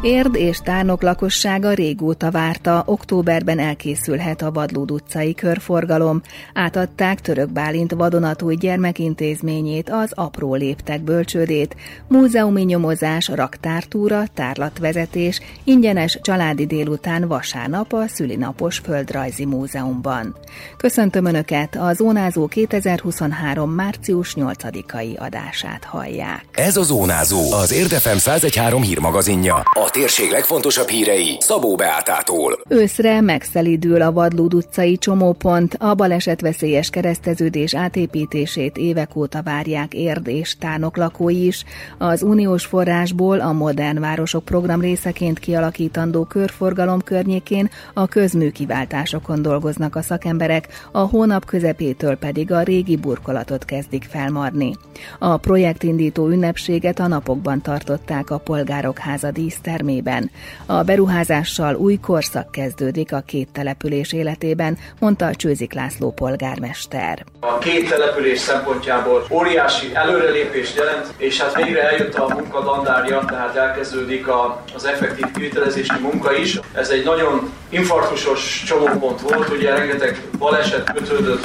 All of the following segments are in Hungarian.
Érd és Tárnok lakossága régóta várta, októberben elkészülhet a Vadlód utcai körforgalom. Átadták Török Bálint vadonatúj gyermekintézményét, az apró léptek bölcsődét, múzeumi nyomozás, raktártúra, tárlatvezetés, ingyenes családi délután vasárnap a Szülinapos Földrajzi Múzeumban. Köszöntöm Önöket, a Zónázó 2023. március 8-ai adását hallják. Ez a Zónázó, az Érdefem 113 hírmagazinja. A térség legfontosabb hírei Szabó Beátától. Őszre megszelidül a Vadlód utcai csomópont, a balesetveszélyes kereszteződés átépítését évek óta várják Érd és Tánok lakói is. Az uniós forrásból a Modern Városok program részeként kialakítandó körforgalom környékén a közműkiváltásokon dolgoznak a szakemberek, a hónap közepétől pedig a régi burkolatot kezdik felmarni. A projektindító ünnepséget a napokban tartották a Polgárok Háza dísztermében termében. A beruházással új korszak kezdődik a két település életében, mondta Csőzik László polgármester. A két település szempontjából óriási előrelépést jelent, és hát végre eljött a munka dandárja, tehát elkezdődik a, az effektív kivitelezési munka is. Ez egy nagyon infarktusos csomópont volt, ugye rengeteg baleset kötődött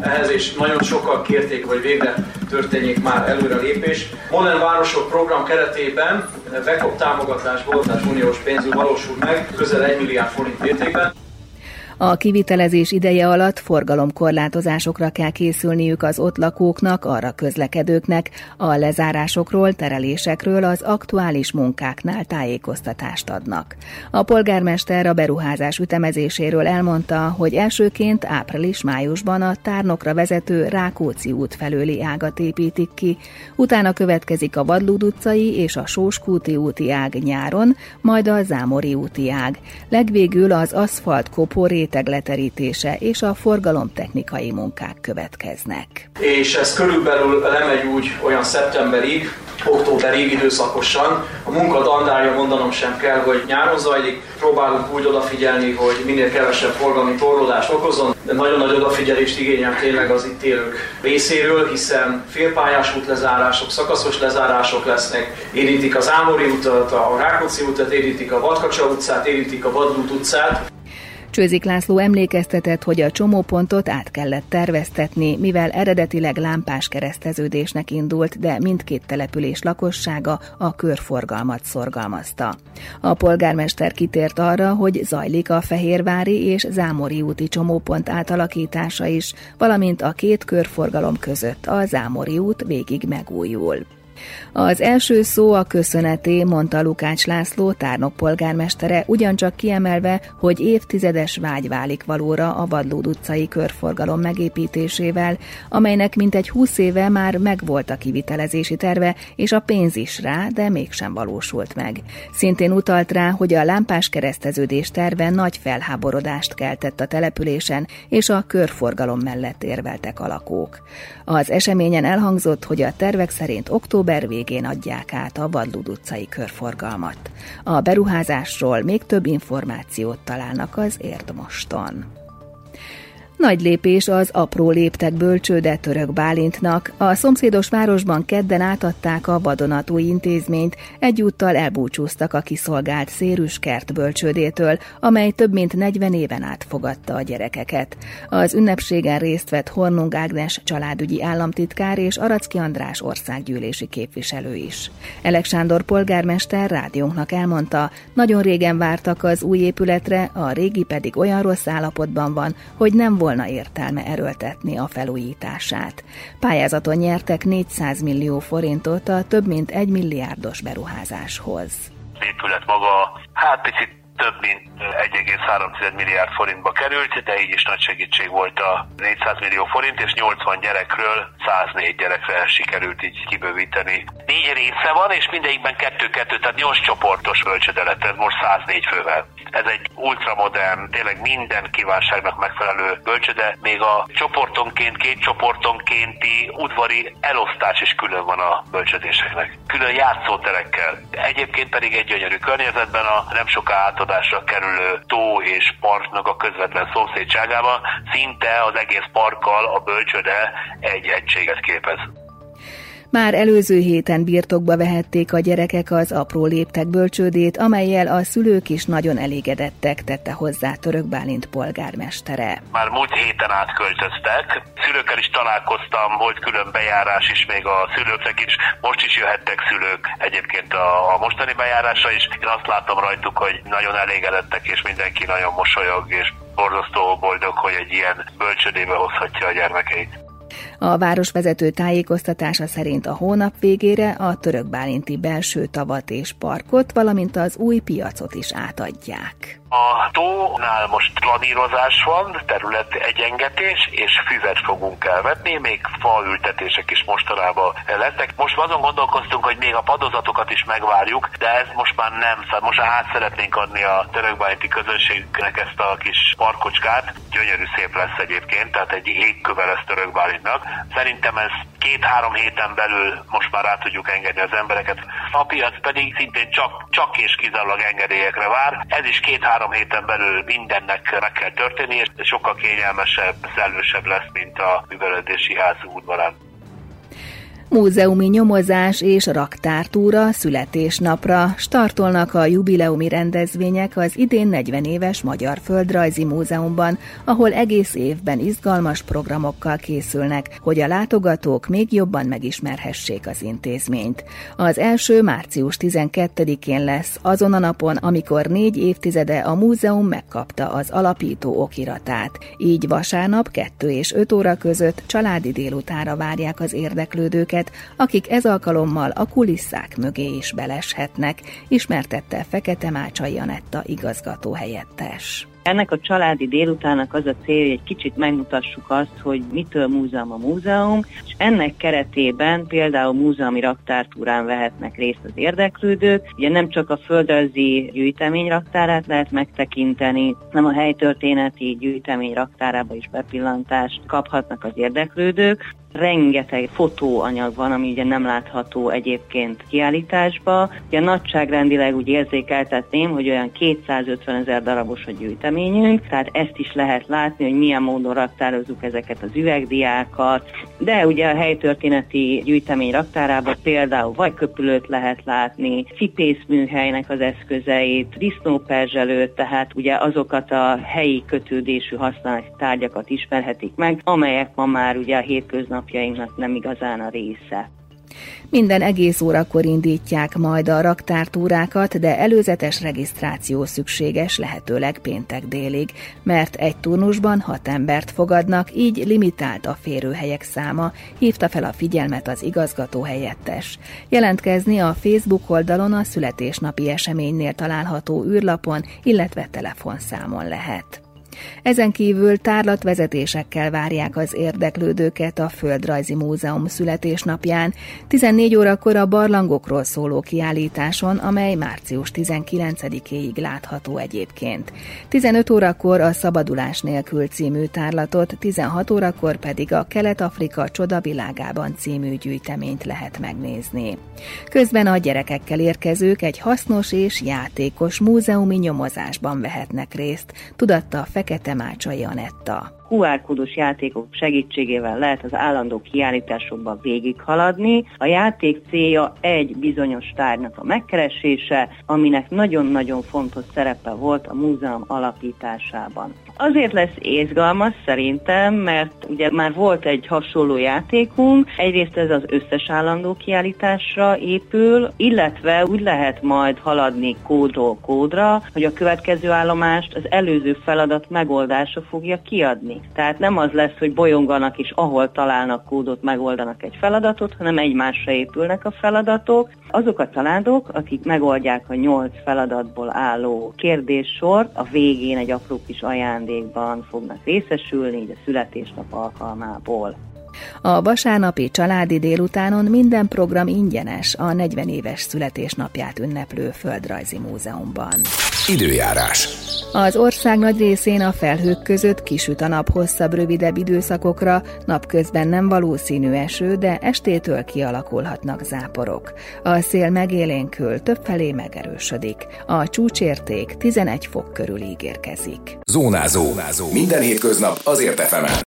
ehhez, és nagyon sokan kérték, hogy végre történjék már előrelépés. Modern Városok program keretében VECOP támogatásból támogatás uniós pénzül valósul meg, közel 1 milliárd forint értékben. A kivitelezés ideje alatt forgalomkorlátozásokra kell készülniük az ott lakóknak, arra közlekedőknek, a lezárásokról, terelésekről az aktuális munkáknál tájékoztatást adnak. A polgármester a beruházás ütemezéséről elmondta, hogy elsőként április-májusban a tárnokra vezető Rákóczi út felőli ágat építik ki, utána következik a Vadlúd utcai és a Sóskúti úti ág nyáron, majd a Zámori úti ág. Legvégül az aszfalt koporét réteg leterítése és a forgalomtechnikai munkák következnek. És ez körülbelül lemegy úgy olyan szeptemberig, októberig időszakosan. A munka dandárja mondanom sem kell, hogy nyáron zajlik. Próbálunk úgy odafigyelni, hogy minél kevesebb forgalmi torlódást okozon, de nagyon nagy odafigyelést igényel tényleg az itt élők részéről, hiszen félpályás útlezárások, szakaszos lezárások lesznek, érintik az Ámori utat, a Rákóczi utat, érintik a Vadkacsa utcát, érintik a Vadlut utcát, Csőzik László emlékeztetett, hogy a csomópontot át kellett terveztetni, mivel eredetileg lámpás kereszteződésnek indult, de mindkét település lakossága a körforgalmat szorgalmazta. A polgármester kitért arra, hogy zajlik a Fehérvári és Zámori úti csomópont átalakítása is, valamint a két körforgalom között a Zámori út végig megújul. Az első szó a köszöneté, mondta Lukács László, tárnok polgármestere, ugyancsak kiemelve, hogy évtizedes vágy válik valóra a Vadlód utcai körforgalom megépítésével, amelynek mintegy húsz éve már megvolt a kivitelezési terve, és a pénz is rá, de mégsem valósult meg. Szintén utalt rá, hogy a lámpás kereszteződés terve nagy felháborodást keltett a településen, és a körforgalom mellett érveltek a lakók. Az eseményen elhangzott, hogy a tervek szerint október végén adják át a Vadlud utcai körforgalmat. A beruházásról még több információt találnak az Érdmoston. Nagy lépés az apró léptek bölcsőde Török Bálintnak. A szomszédos városban kedden átadták a vadonatúj intézményt, egyúttal elbúcsúztak a kiszolgált szérüskert bölcsődétől, amely több mint 40 éven át fogadta a gyerekeket. Az ünnepségen részt vett Hornung Ágnes családügyi államtitkár és Aracki András országgyűlési képviselő is. Elek Sándor polgármester rádiónknak elmondta, nagyon régen vártak az új épületre, a régi pedig olyan rossz állapotban van, hogy nem volt volna értelme erőltetni a felújítását. Pályázaton nyertek 400 millió forintot a több mint egy milliárdos beruházáshoz. épület maga, hát picit több mint 1,3 milliárd forintba került, de így is nagy segítség volt a 400 millió forint, és 80 gyerekről 104 gyerekre sikerült így kibővíteni. Négy része van, és mindegyikben kettő-kettő, tehát 8 csoportos bölcsödelet, ez most 104 fővel. Ez egy ultramodern, tényleg minden kívánságnak megfelelő bölcsöde, még a csoportonként, két csoportonkénti udvari elosztás is külön van a bölcsödéseknek. Külön játszóterekkel. Egyébként pedig egy gyönyörű környezetben a nem soká átadásra kerülő tó és parknak a közvetlen szomszédságában szinte az egész parkkal a bölcsöde egy egységet képez. Már előző héten birtokba vehették a gyerekek az apró léptek bölcsődét, amelyel a szülők is nagyon elégedettek, tette hozzá Török Bálint polgármestere. Már múlt héten átköltöztek, szülőkkel is találkoztam, volt külön bejárás is még a szülőknek is, most is jöhettek szülők egyébként a, a mostani bejárásra is. Én azt látom rajtuk, hogy nagyon elégedettek, és mindenki nagyon mosolyog, és borzasztó boldog, hogy egy ilyen bölcsödébe hozhatja a gyermekeit. A városvezető tájékoztatása szerint a hónap végére a török bálinti belső tavat és parkot, valamint az új piacot is átadják. A tónál most planírozás van, terület egyengetés, és füvet fogunk elvetni, még faültetések is mostanában lettek. Most azon gondolkoztunk, hogy még a padozatokat is megvárjuk, de ez most már nem, szóval most át szeretnénk adni a törökbányti közönségnek ezt a kis parkocskát. Gyönyörű szép lesz egyébként, tehát egy égköve lesz törökbálintnak. Szerintem ez két-három héten belül most már rá tudjuk engedni az embereket. A piac pedig szintén csak, csak és kizárólag engedélyekre vár. Ez is két-három héten belül mindennek meg kell történni, és sokkal kényelmesebb, szellősebb lesz, mint a művelődési ház udvarán. Múzeumi nyomozás és raktártúra születésnapra startolnak a jubileumi rendezvények az idén 40 éves Magyar Földrajzi Múzeumban, ahol egész évben izgalmas programokkal készülnek, hogy a látogatók még jobban megismerhessék az intézményt. Az első március 12-én lesz, azon a napon, amikor négy évtizede a múzeum megkapta az alapító okiratát. Így vasárnap 2 és 5 óra között családi délutára várják az érdeklődőket, embereket, akik ez alkalommal a kulisszák mögé is beleshetnek, ismertette Fekete Mácsai Anetta igazgató helyettes. Ennek a családi délutának az a célja, hogy egy kicsit megmutassuk azt, hogy mitől múzeum a múzeum, és ennek keretében például múzeumi raktártúrán vehetnek részt az érdeklődők. Ugye nem csak a földrajzi gyűjtemény raktárát lehet megtekinteni, hanem a helytörténeti gyűjtemény raktárába is bepillantást kaphatnak az érdeklődők rengeteg fotóanyag van, ami ugye nem látható egyébként kiállításba. Ugye nagyságrendileg úgy érzékeltetném, hogy olyan 250 ezer darabos a gyűjteményünk, tehát ezt is lehet látni, hogy milyen módon raktározzuk ezeket az üvegdiákat, de ugye a helytörténeti gyűjtemény raktárában például vagy köpülőt lehet látni, cipészműhelynek az eszközeit, disznóperzselőt, tehát ugye azokat a helyi kötődésű használati tárgyakat ismerhetik meg, amelyek ma már ugye a hétköznap mindennapjainknak nem igazán a része. Minden egész órakor indítják majd a raktártúrákat, de előzetes regisztráció szükséges lehetőleg péntek délig, mert egy turnusban hat embert fogadnak, így limitált a férőhelyek száma, hívta fel a figyelmet az igazgató helyettes. Jelentkezni a Facebook oldalon a születésnapi eseménynél található űrlapon, illetve telefonszámon lehet. Ezen kívül tárlatvezetésekkel várják az érdeklődőket a Földrajzi Múzeum születésnapján, 14 órakor a barlangokról szóló kiállításon, amely március 19-éig látható egyébként. 15 órakor a Szabadulás nélkül című tárlatot, 16 órakor pedig a Kelet-Afrika csodavilágában című gyűjteményt lehet megnézni. Közben a gyerekekkel érkezők egy hasznos és játékos múzeumi nyomozásban vehetnek részt, tudatta a Fekete Mácsai Anetta. QR kódos játékok segítségével lehet az állandó kiállításokban végighaladni. A játék célja egy bizonyos tárgynak a megkeresése, aminek nagyon-nagyon fontos szerepe volt a múzeum alapításában. Azért lesz izgalmas szerintem, mert ugye már volt egy hasonló játékunk, egyrészt ez az összes állandó kiállításra épül, illetve úgy lehet majd haladni kódról kódra, hogy a következő állomást az előző feladat megoldása fogja kiadni. Tehát nem az lesz, hogy bolyonganak és ahol találnak kódot, megoldanak egy feladatot, hanem egymásra épülnek a feladatok. Azok a családok, akik megoldják a nyolc feladatból álló kérdéssort, a végén egy apró kis ajándékban fognak részesülni, így a születésnap alkalmából. A vasárnapi családi délutánon minden program ingyenes a 40 éves születésnapját ünneplő Földrajzi Múzeumban. Időjárás. Az ország nagy részén a felhők között kisüt a nap hosszabb, rövidebb időszakokra, napközben nem valószínű eső, de estétől kialakulhatnak záporok. A szél megélénkül, többfelé megerősödik. A csúcsérték 11 fok körül ígérkezik. Zónázó. Zónázó. Minden hétköznap azért efemen.